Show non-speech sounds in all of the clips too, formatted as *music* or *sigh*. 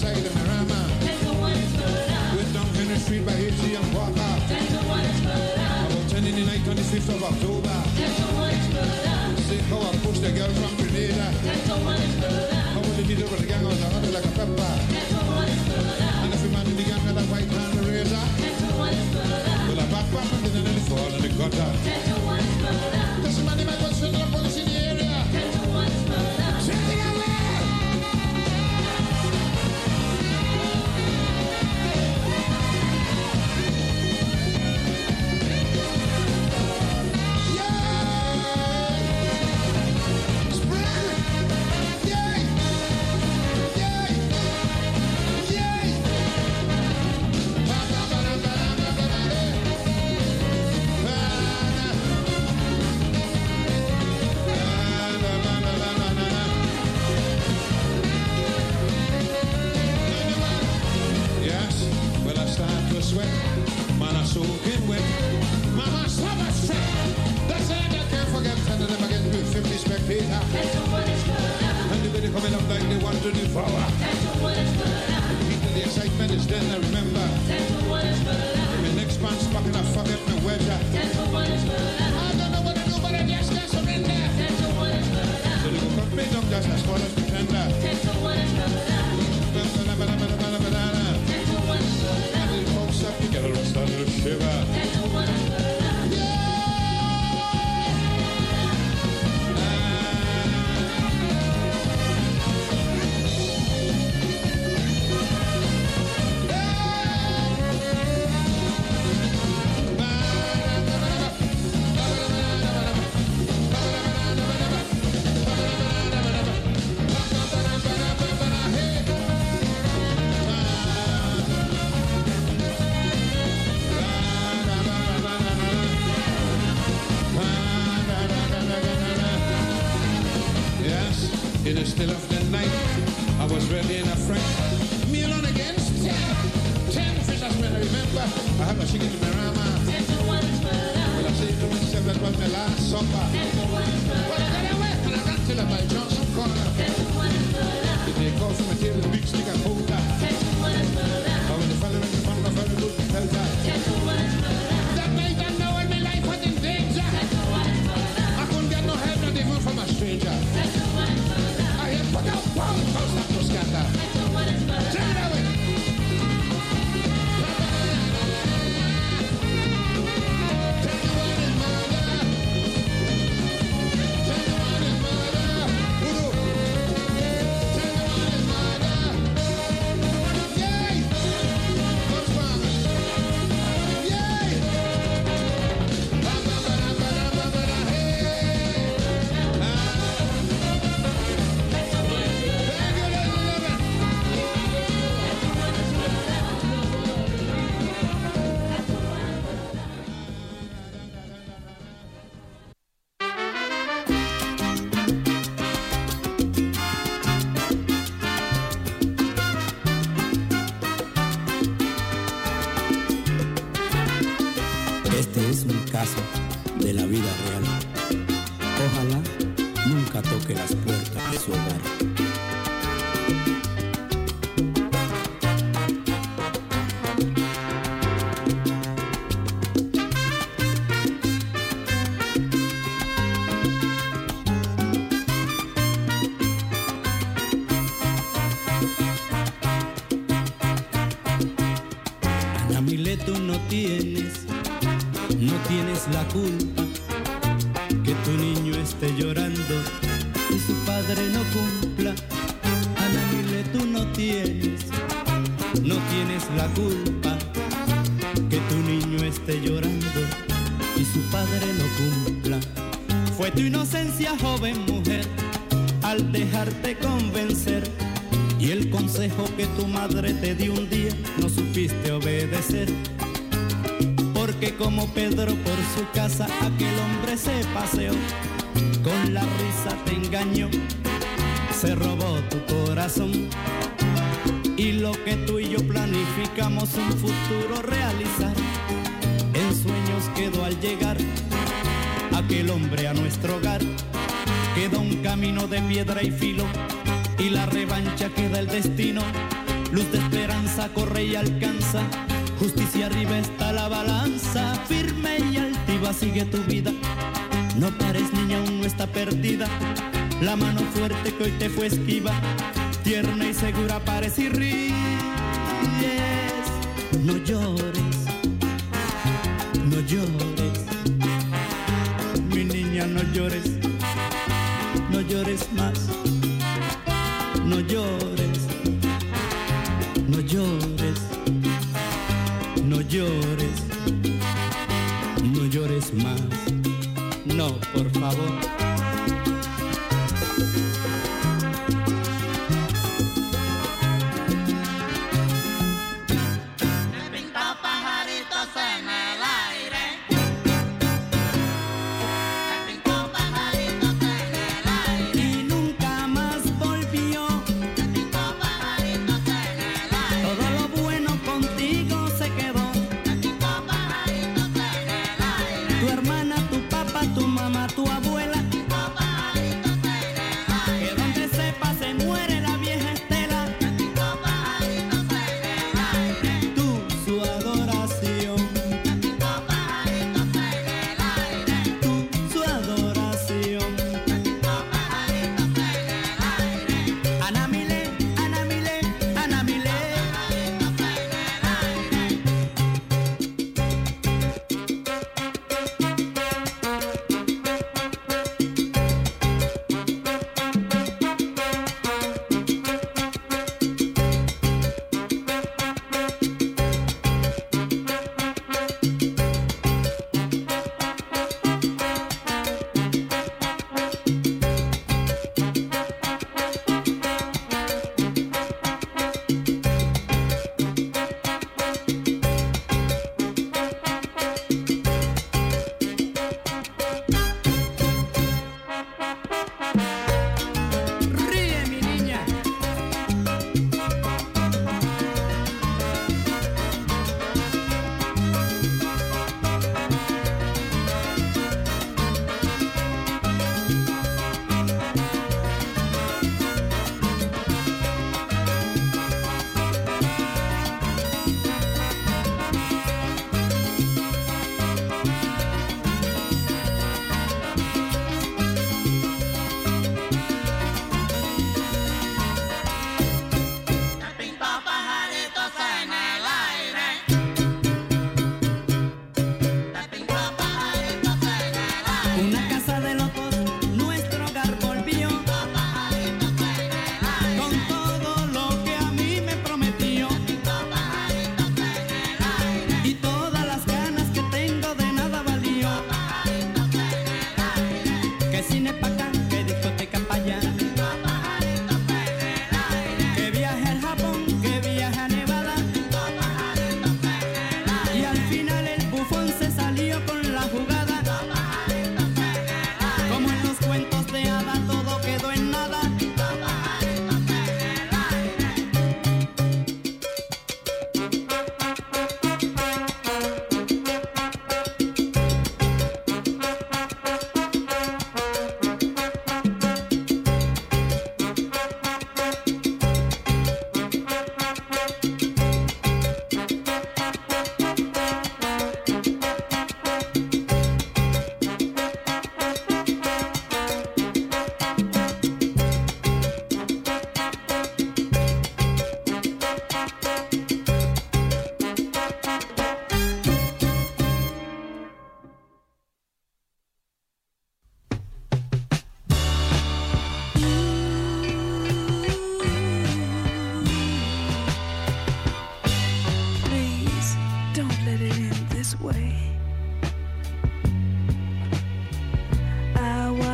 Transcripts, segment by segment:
side of Marama. Went down Henry Street by H.C. and Walker. About 10 in the night on the 5th of October. See how I pushed the girl from Grenada. How I did over the gang on the hunter like a pepper. And a man in the gang had a white hand razor. Well, I back back and then I fall in the gutter. Then I remember. My next man's a fuck up my wedge. I don't know what to do, but I just can't surrender. So they go cut me down just as far as pretender. Con la risa te engañó, se robó tu corazón. Y lo que tú y yo planificamos un futuro realizar, en sueños quedó al llegar aquel hombre a nuestro hogar. Queda un camino de piedra y filo y la revancha queda el destino Luz de esperanza corre y alcanza. Justicia arriba está la balanza. Firme y altiva sigue tu vida. La mano fuerte que hoy te fue esquiva. Tierna y segura parece y ríes. No llores, no llores. Mi niña, no llores, no llores más. No llores, no llores, no llores, no llores más. No, por favor.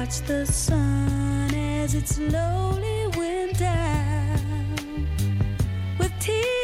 Seven days and seven nights have gone by since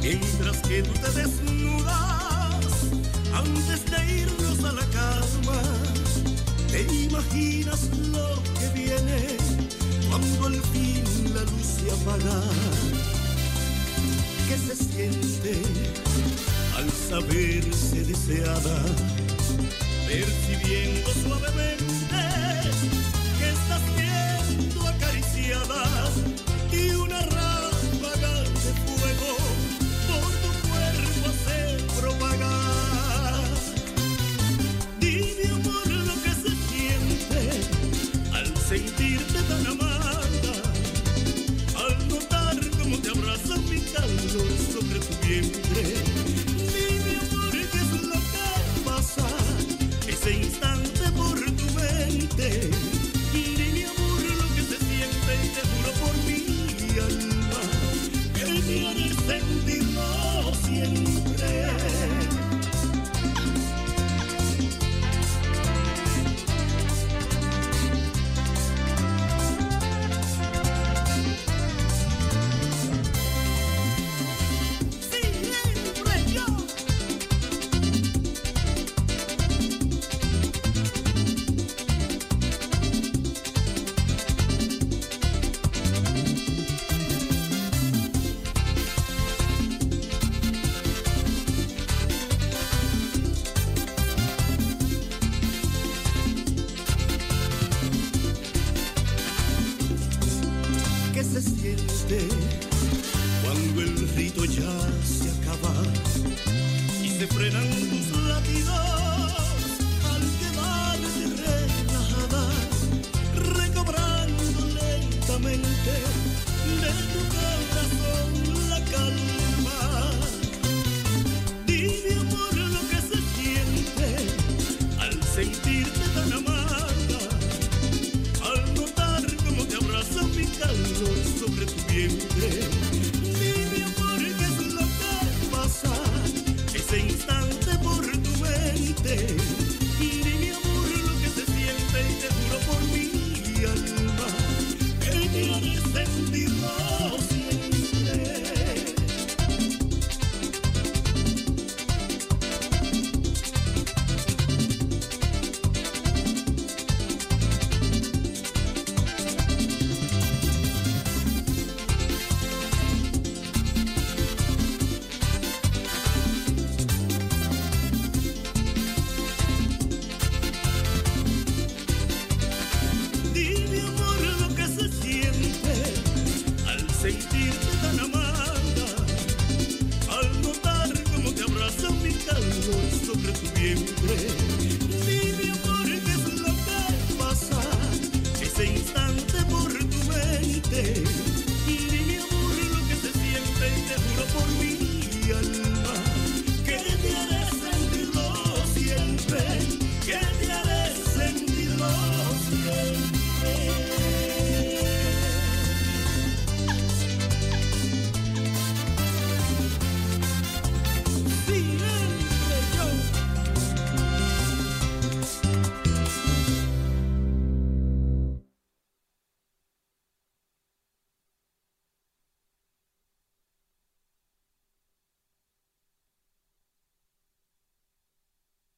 mientras que tú te desnudas antes de irnos a la cama. Te imaginas lo que viene cuando al fin la luz se apaga. ¿Qué se siente al saberse deseada, percibiendo suavemente?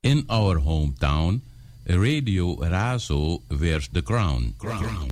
in our hometown, Radio Raso wears The Crown. Crown.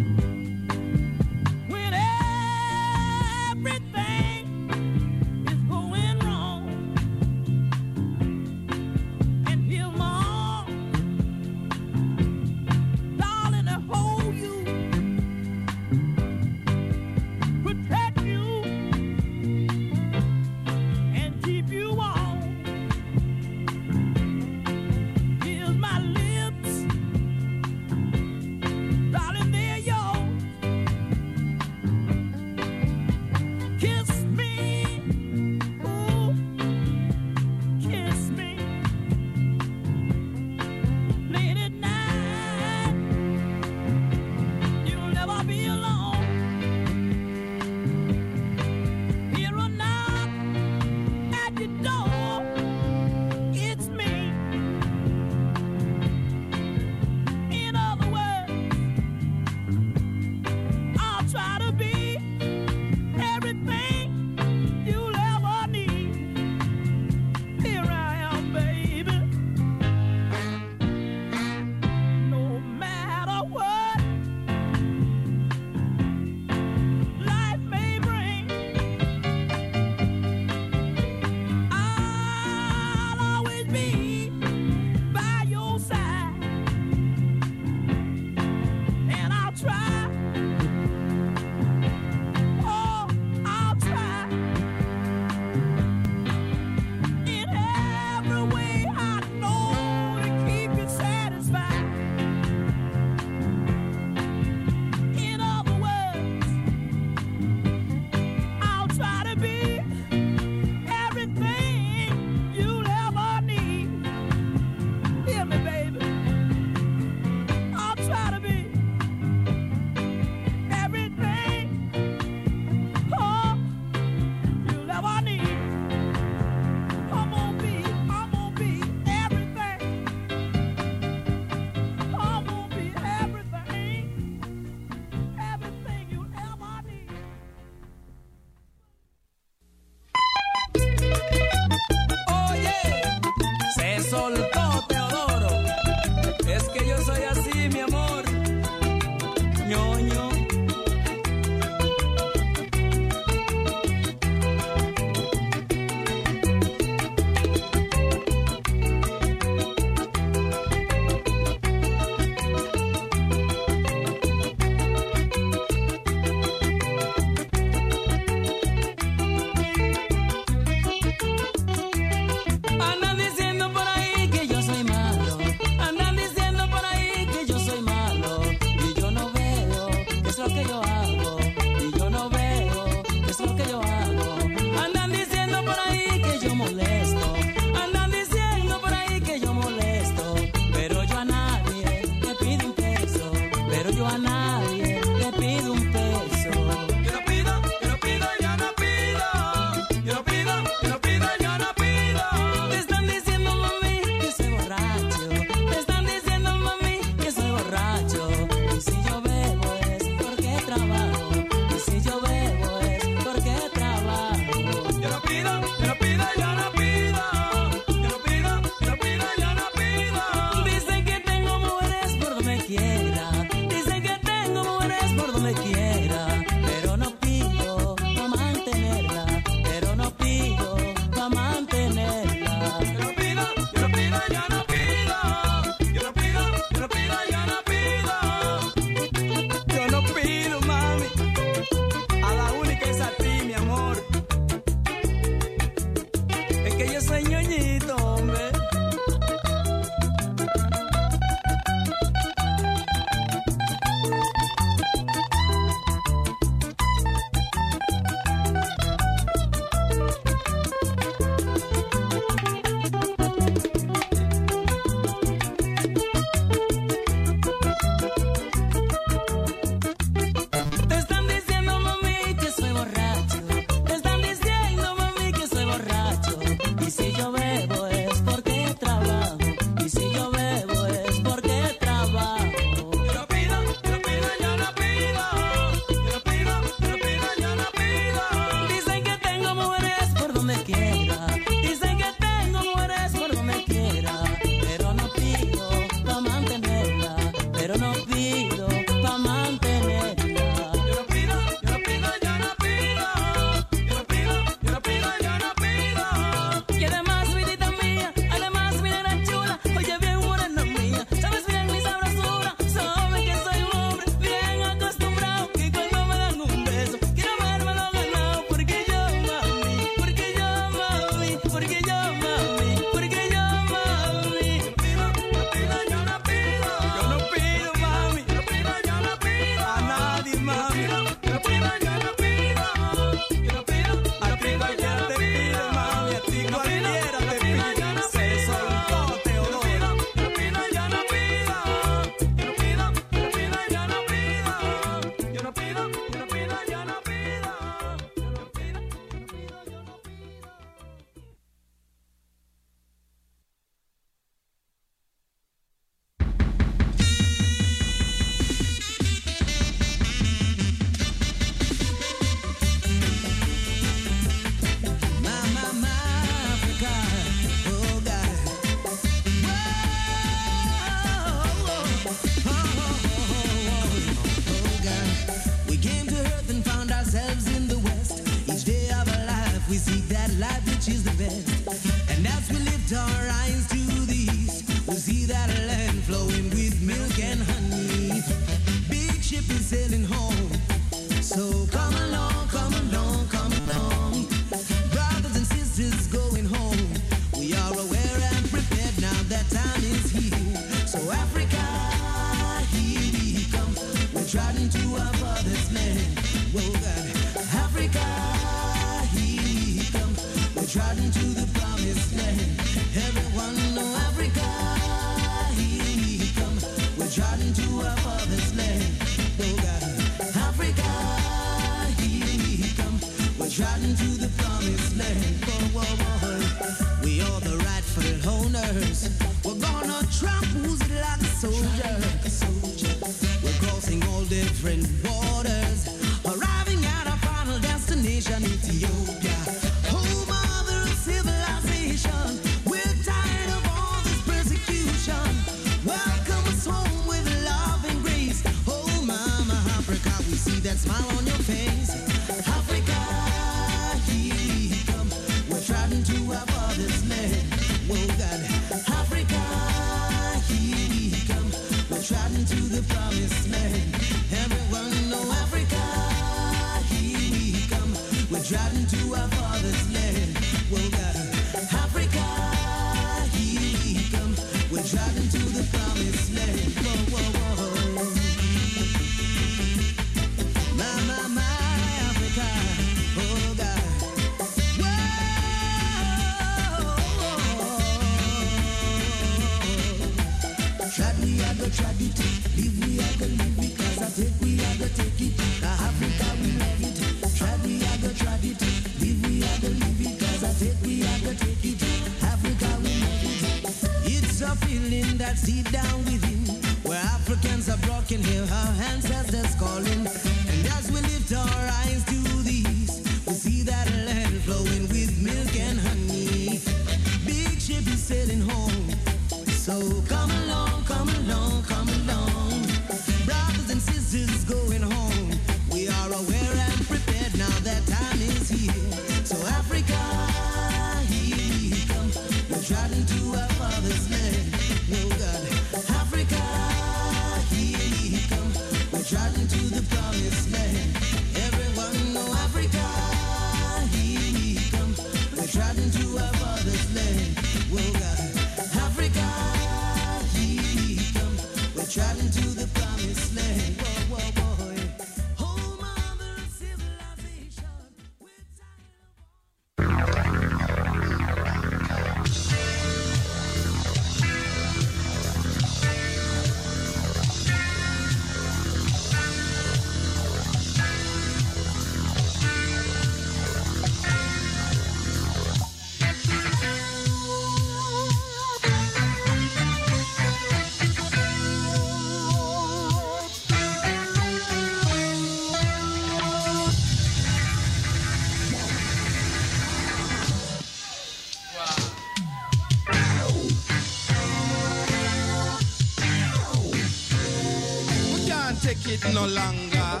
No longer.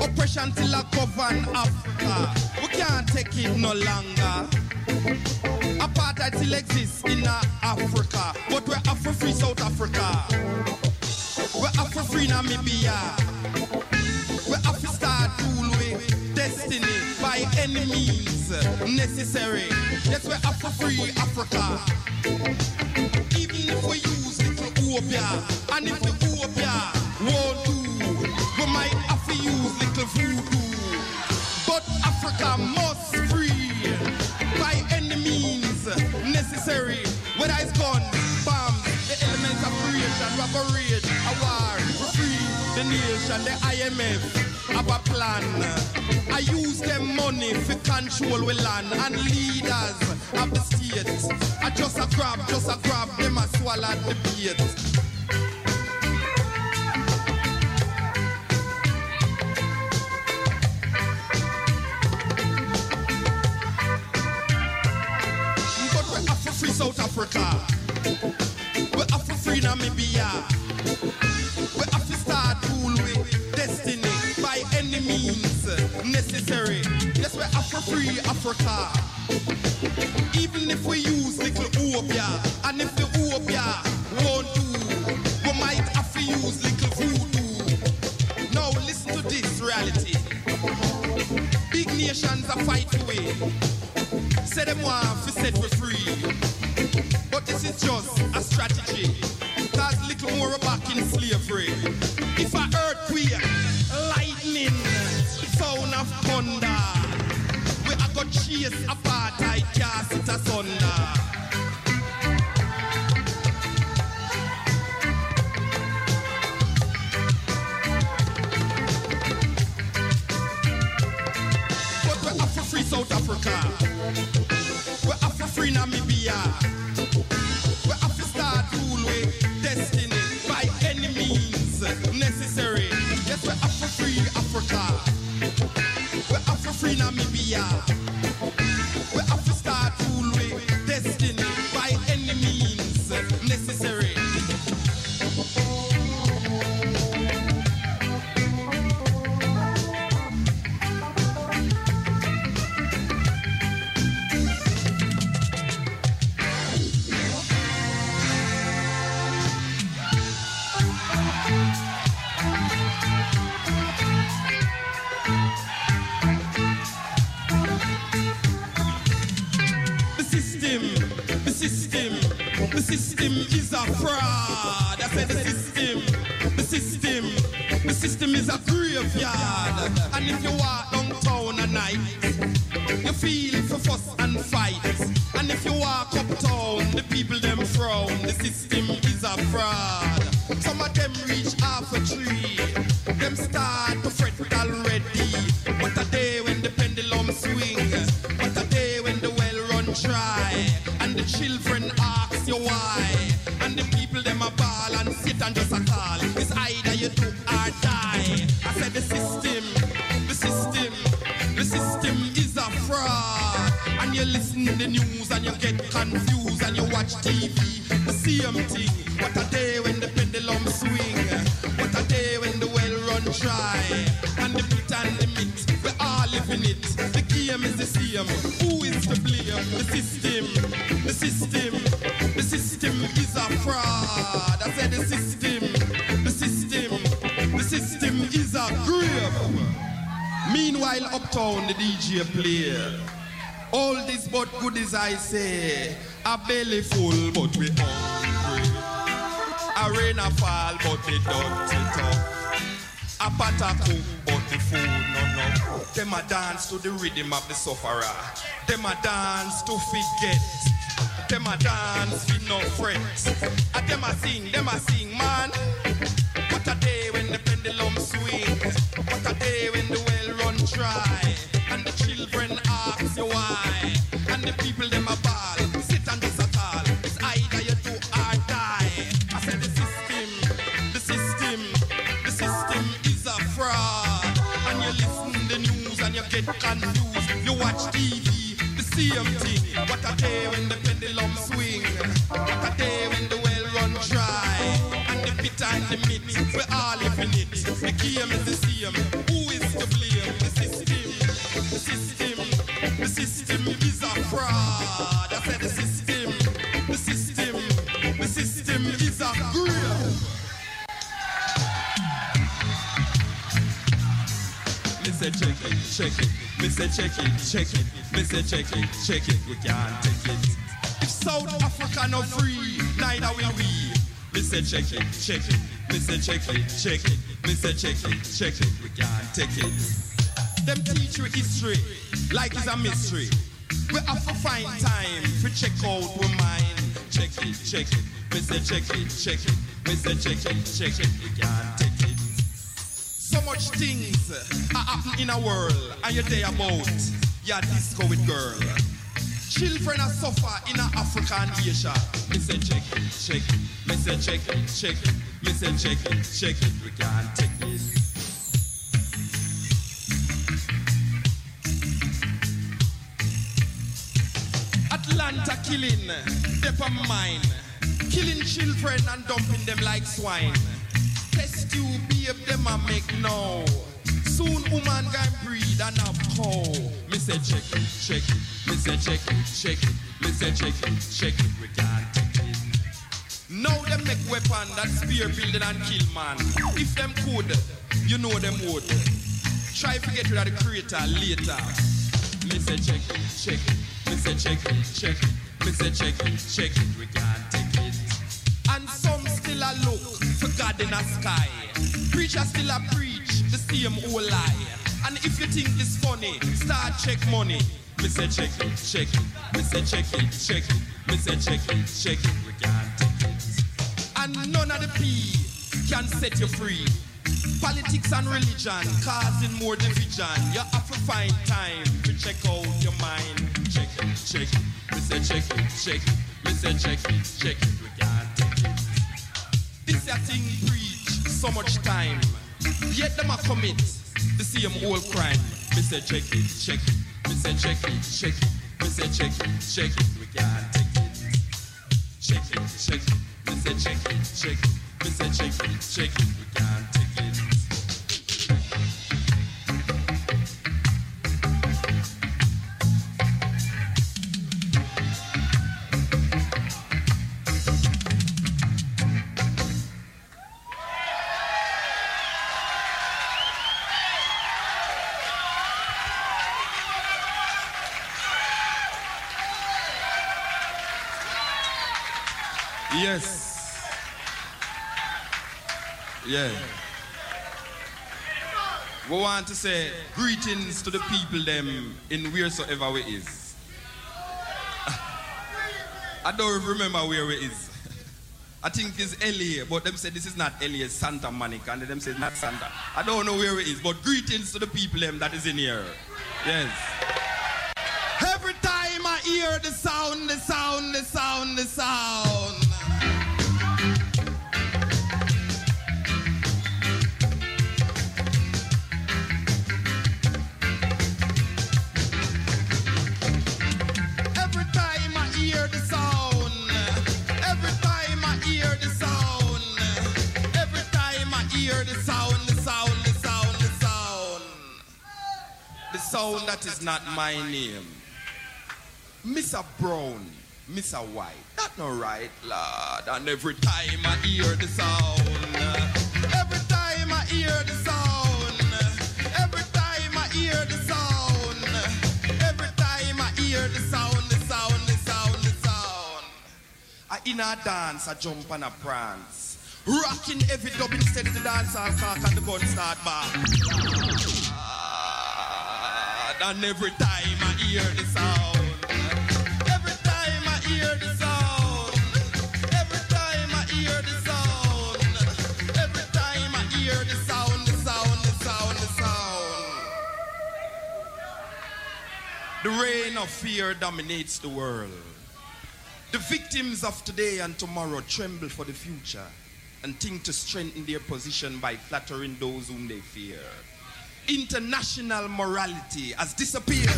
Oppression till I govern Africa. We can't take it no longer. Apartheid still exists in Africa, but we're Afro free South Africa. We're Afro free Namibia. We're Afro start rule with destiny by any means necessary. Yes, we're Afro free Africa. Even if we use obeah, and if obeah won't do. We might have to use little voodoo. But Africa must free by any means necessary. Whether it's gun, bombs, the elements of creation, we have a a war, we free the nation, the IMF have a plan. I use them money for control we land and leaders of the state. I just a grab, just a grab, them a swallow the bait. We're South Africa. We have to free Namibia. We have to start rule with destiny any means necessary. We have to free Africa. Even if we use little obeah, and if the obeah won't do, we might have to use little voodoo. Now listen to this reality. Big nations are fight for we. Say them want to set we free. But this is just a strategy. And you watch TV. The same thing. What a day when the pendulum swing. What a day when the well run dry. And the pit and the meat, we all live in it. The game is the same. Who is to blame? The system. The system. The system is a fraud. I said the system. The system. The system is a grave. Meanwhile, uptown the DJ play. All this but goodies I say. A belly full, but we hungry. A rain a fall, but don't it up. A pot a cook, but the food no no. Them a dance to the rhythm of the sufferer. Them a dance to forget. Them a dance with no friends. A them a sing, them a sing, man. What a day when the pendulum swings. What a day when the well run dry. And the children ask you why. And the people them a ball. Day when the pendulum swing. What a day when the well run dry. And the pit and the meat, we all live in it. The game is the same. Who is to blame? The system, the system, the system is a fraud. I said the system, the system, the system is a. Me say check it, check it. Say check it, check it. Me say check it, check it. We can't take it. If South Africa no free, neither will we. Me say check it, check it. Me say check it, check it. Me say check it, check it. We can't take it. Them teach you history like it's a mystery. We have to find time to check out we mind. Check it, check it. Me say check it, check it. Me say check it, check it. We can't take it. So much things are happen in a world, and you're there about your disco with girl. Children are suffer in Africa and Asia. Me say check check. Me say check check. Me say check it, check it. We can't take it. Atlanta killing, depper mine. Killing children and dumping them like swine. Test you, babe, them a make no. Soon woman can breed and have cow. Me say check it, check it. Me say check it, check it. Me say check it, check it, we can't take it. Now them make weapon that spear building and kill man. If them could, you know them would. Try to get rid of the creator later. Me say check it, check it. Me say check it, check it. Me say check it, check it. We can't take it. And some still a look for God in the sky. Preacher still a preach same old lie. And if you think it's funny, start check money. Me say check it, check it. Me say check it, check it. Me say check it, check it. We can't take it. And none of the P can set you free. Politics and religion causing more division. You have to find time to check out your mind. Check it, check it. Me say check it, check it. Me say check it, check it. We can't take it. This a thing preach so much time. Yet them a commit the same old crime. Me say check it, check it. Me say check it, check it. Me say check it, check it. We can't take it. Check it, check it. Me say check it, check it. Me say check it, check it. We can't want to say greetings to the people them in wheresoever we is. *laughs* I don't remember where we is. *laughs* I think it's LA, but them say this is not LA, it's Santa Monica, and them say it's not Santa. I don't know where it is, but greetings to the people them that is in here. Yes. Every time I hear the sound, the sound, the sound, the sound. Sound that is not my name. Mr. Brown, Mr. White, that no right, lad. And every time I hear the sound, every time I hear the sound, every time I hear the sound, every time I hear the sound, the sound, the sound, the sound. I in a dance, I jump and I prance. Rocking every dub instead of the dance hall cock and the gun start back. And every time I hear the sound, every time I hear the sound, every time I hear the sound, every time I hear the sound, the sound, the sound, the sound. The reign of fear dominates the world. The victims of today and tomorrow tremble for the future and think to strengthen their position by flattering those whom they fear. International morality has disappeared.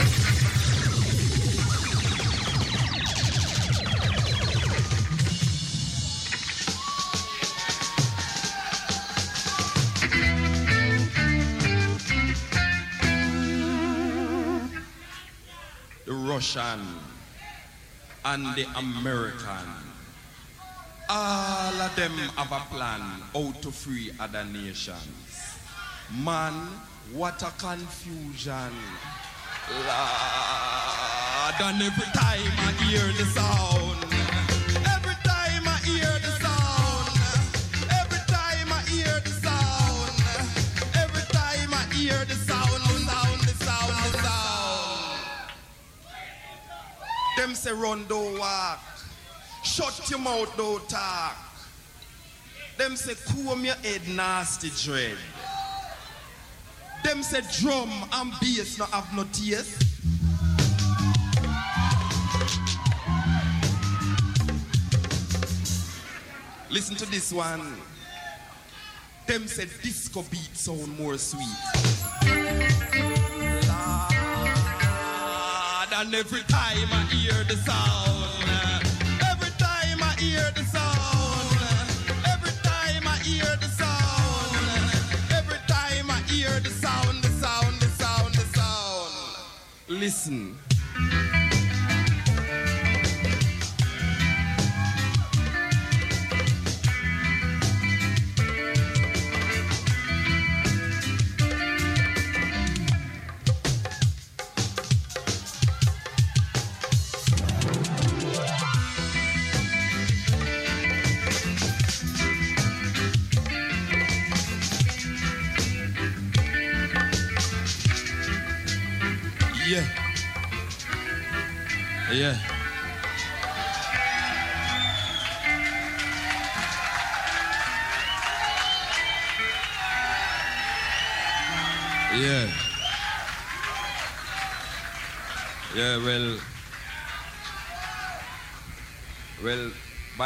The Russian and the American. All of them have a plan how to free other nations. Man, what a confusion. Lord, and every time I hear the sound, every time I hear the sound, every time I hear the sound, every time I hear the sound, the sound, the sound, the sound. Them say run, don't walk. Shut your mouth, don't talk. Them say comb your head, nasty dread. Them say drum and bass not have no taste. Listen to this one. Them said disco beat sound more sweet. Lord, and every time I hear the sound, Listen.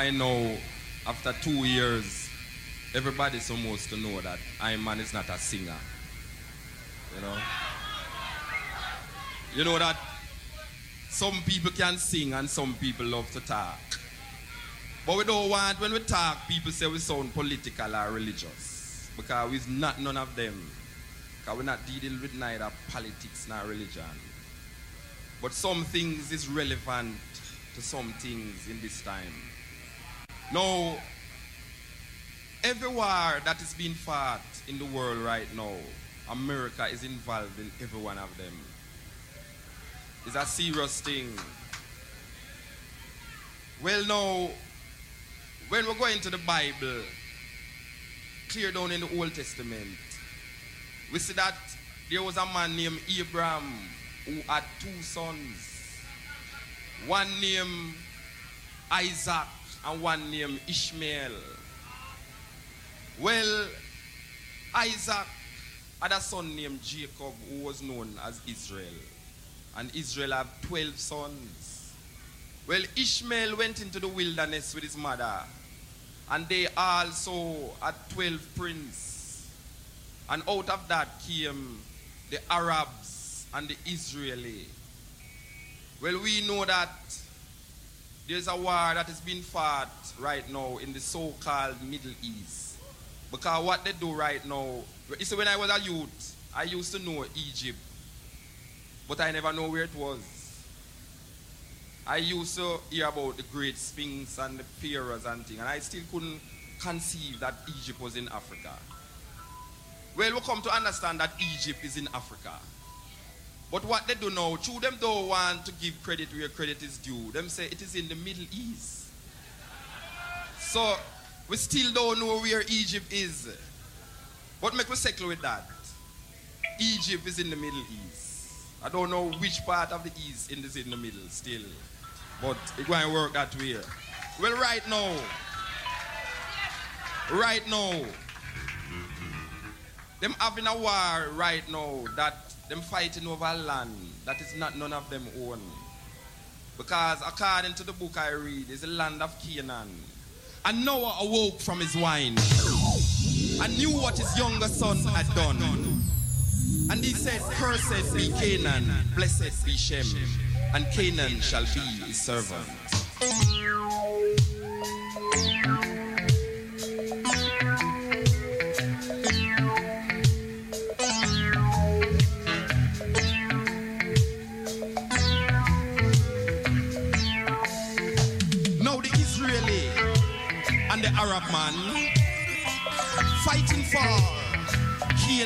By now, after two years, everybody's supposed to know that Iman is not a singer. You know? You know that some people can sing and some people love to talk. But we don't want, when we talk, people say we sound political or religious. Because we're not none of them. Because we're not dealing with neither politics nor religion. But some things is relevant to some things in this time. Now, every war that is being fought in the world right now, America is involved in every one of them. It's a serious thing. Well, now, when we go into the Bible, clear down in the Old Testament, we see that there was a man named Abraham who had two sons. One named Isaac and one named Ishmael. Well, Isaac had a son named Jacob who was known as Israel. And Israel had 12 sons. Well, Ishmael went into the wilderness with his mother. And they also had 12 princes. And out of that came the Arabs and the Israeli. Well, we know that there's a war that is being fought right now in the so-called Middle East. Because what they do right now, you see, when I was a youth, I used to know Egypt, but I never know where it was. I used to hear about the great Sphinx and the pharaohs and things, and I still couldn't conceive that Egypt was in Africa. Well, we come to understand that Egypt is in Africa. But what they do now, true, them don't want to give credit where credit is due. Them say it is in the Middle East. So, we still don't know where Egypt is. But make we settle with that. Egypt is in the Middle East. I don't know which part of the East in this in the middle still. But it won't work that way. Well, right now, right now, them having a war right now that them fighting over land that is not none of them own. Because according to the book I read, it's the land of Canaan. And Noah awoke from his wine and knew what his younger son had done. And he said, Cursed be Canaan, blessed be Shem, and Canaan shall be his servant.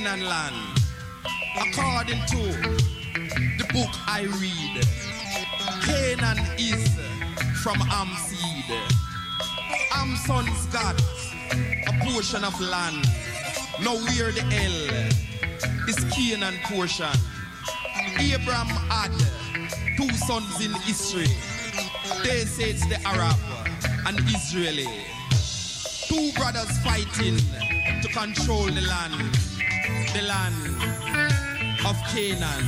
Canaan land. According to the book I read, Canaan is from Ham seed. Ham sons got a portion of land. Now where the hell is Canaan portion? Abraham had two sons in Israel. They say it's the Arab and Israeli. Two brothers fighting to control the land. The land of Canaan.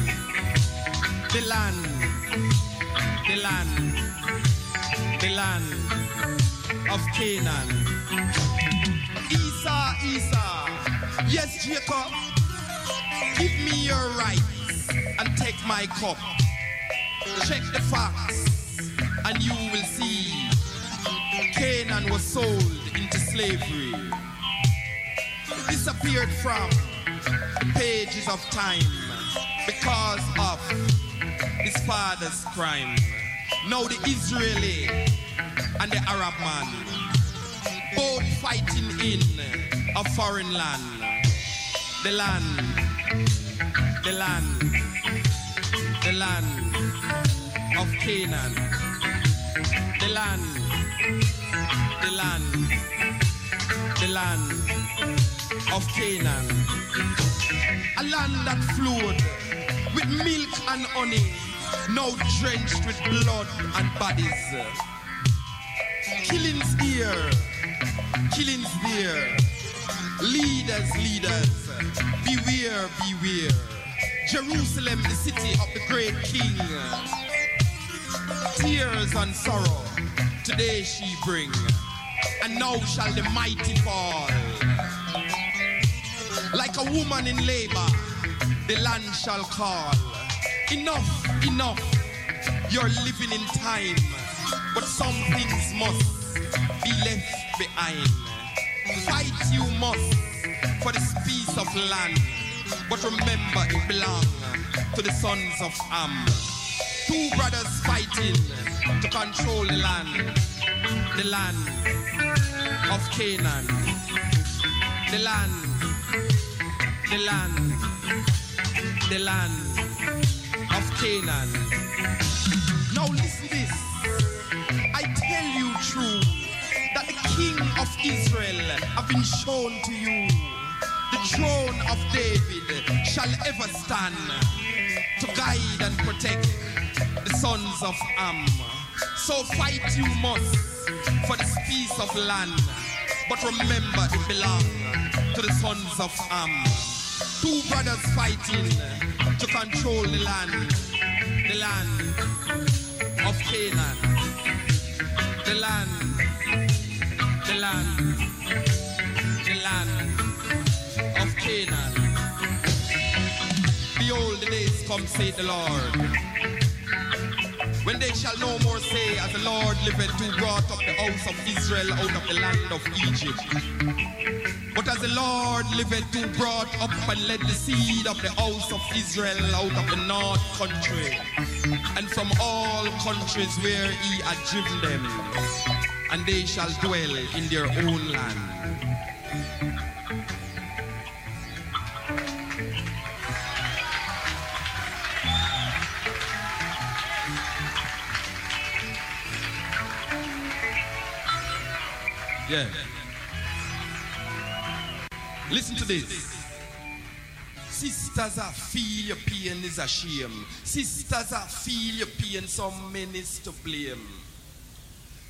The land. The land. The land of Canaan. Esau, Esau. Yes, Jacob. Give me your rights and take my cup. Check the facts, and you will see Canaan was sold into slavery. Disappeared from pages of time because of his father's crime. Now the Israeli and the Arab man both fighting in a foreign land. The land, the land, the land of Canaan. The land, the land, the land of Canaan. A land that flowed with milk and honey, now drenched with blood and bodies. Killings here, killings there. Leaders, leaders, beware, beware. Jerusalem, the city of the great king. Tears and sorrow, today she bring, and now shall the mighty fall. Like a woman in labor, the land shall call. Enough, enough, you're living in time, but some things must be left behind. Fight you must for this piece of land, but remember it belongs to the sons of Ham. Two brothers fighting to control the land, the land of Canaan, the land, the land, the land of Canaan. Now listen this. I tell you true that the King of Israel have been shown to you. The throne of David shall ever stand to guide and protect the sons of Ham. So fight you must for this piece of land. But remember it belongs to the sons of Ham. Two brothers fighting to control the land, the land of Canaan, the land, the land, the land of Canaan. Behold, the days come, say the Lord. When they shall no more say, as the Lord liveth, who brought up the house of Israel out of the land of Egypt. But as the Lord liveth, who brought up and led the seed of the house of Israel out of the north country, and from all countries where he had driven them, and they shall dwell in their own land. Yeah. Listen to this. Sisters, I feel your pain is a shame. Sisters, I feel your pain, some men is to blame.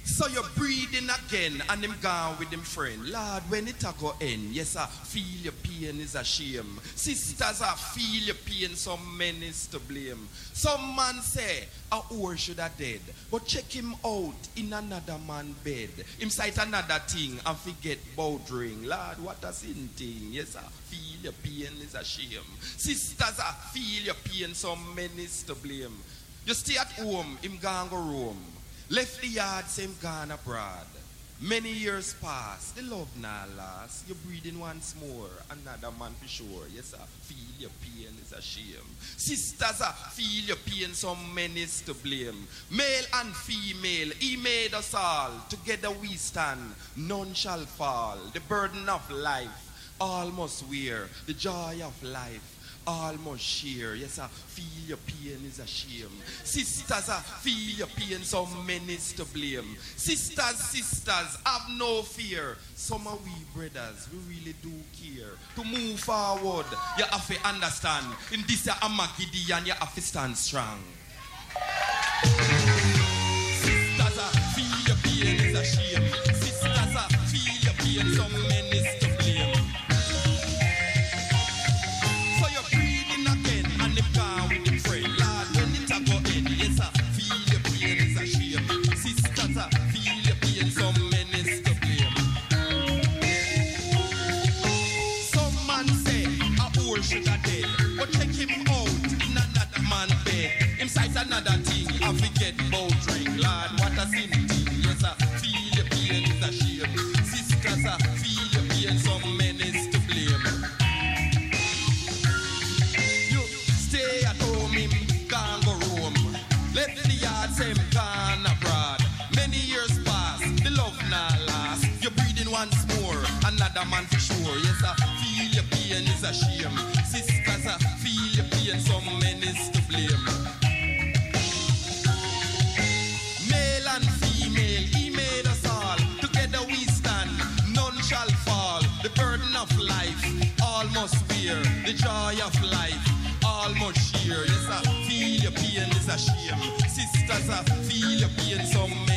So you're breathing again and him gone with him friend. Lord, when it a go end, yes, I feel your pain is a shame. Sisters, I feel your pain, some men is to blame. Some man say, a whore should have dead. But check him out in another man bed. Him sight another thing and forget bowdring. Lord, what a sin thing. Yes, I feel your pain is a shame. Sisters, I feel your pain, some men is to blame. You stay at home, him gone go roam. Left the yard, same gone abroad. Many years pass, the love now last. You're breathing once more, another man for sure. Yes, I feel your pain is a shame. Sisters, I feel your pain, some men is to blame. Male and female, he made us all. Together we stand, none shall fall. The burden of life, all must wear. The joy of life almost share. Yes, I feel your pain is a shame. Sisters, I feel your pain, some men is to blame. Sisters, sisters, have no fear. Some of we brothers, we really do care. To move forward, you have to understand. In this Armageddon, you have to stand strong. A shame. Sisters, I feel your pain, some men is to blame. Male and female, he made us all. Together we stand, none shall fall. The burden of life, all must bear. The joy of life, all must share. Yes, I feel your pain, is a shame. Sisters are feel your pain, some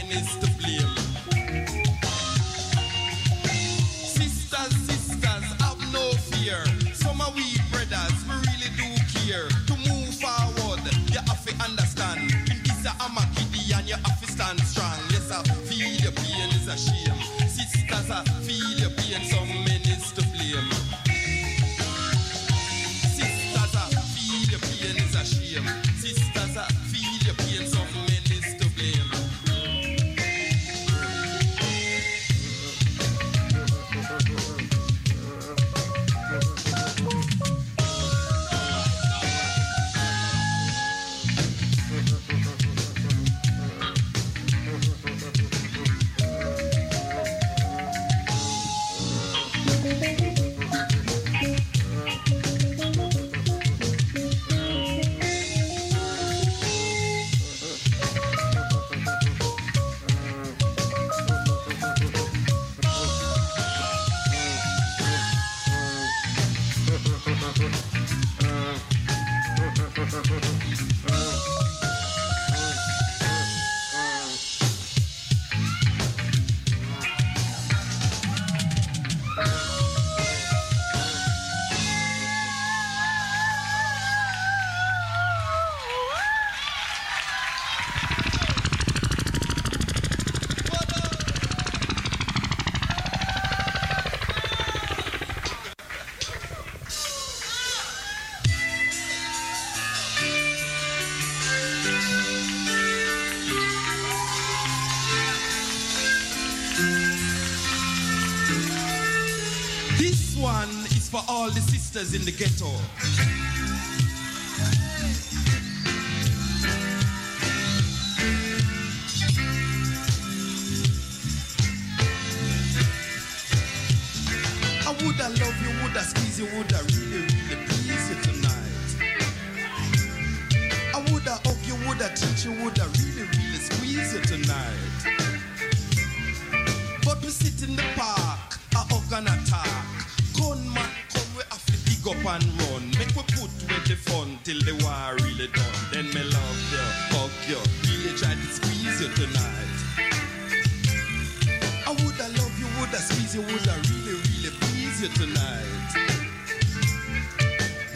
sisters in the ghetto. The fun till the war really done. Then me love you, hug you, really try to squeeze you tonight. I woulda love you, woulda squeeze you, woulda really, really please you tonight.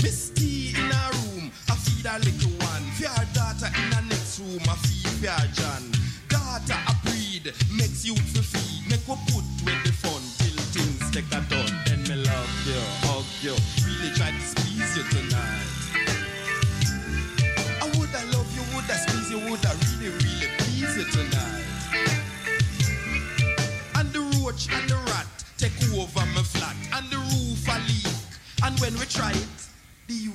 Miss T in a room, I feed a little one. Her daughter in the next room, I feed her John. Daughter a breed, makes youth for feed. Make we put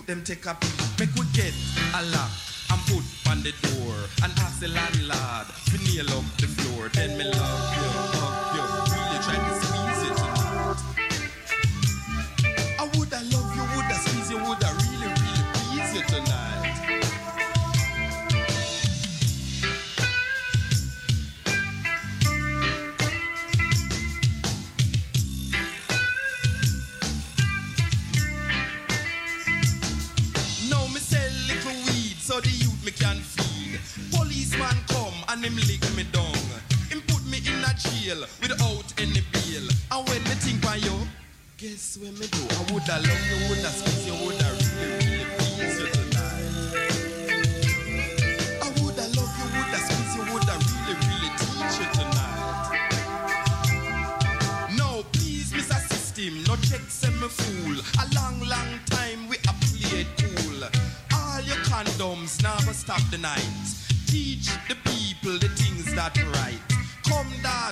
youth them take a peek. Make we get a lock and put on the door, and ask the landlord to nail up the floor. Then me love you, woulda love you, woulda squeeze you, woulda really, really please you tonight. I woulda love you, woulda squeeze you, woulda really, really teach you tonight. No, please, Mr. System, no check send me fool. A long, long time we a play cool. All your condoms never stop the night.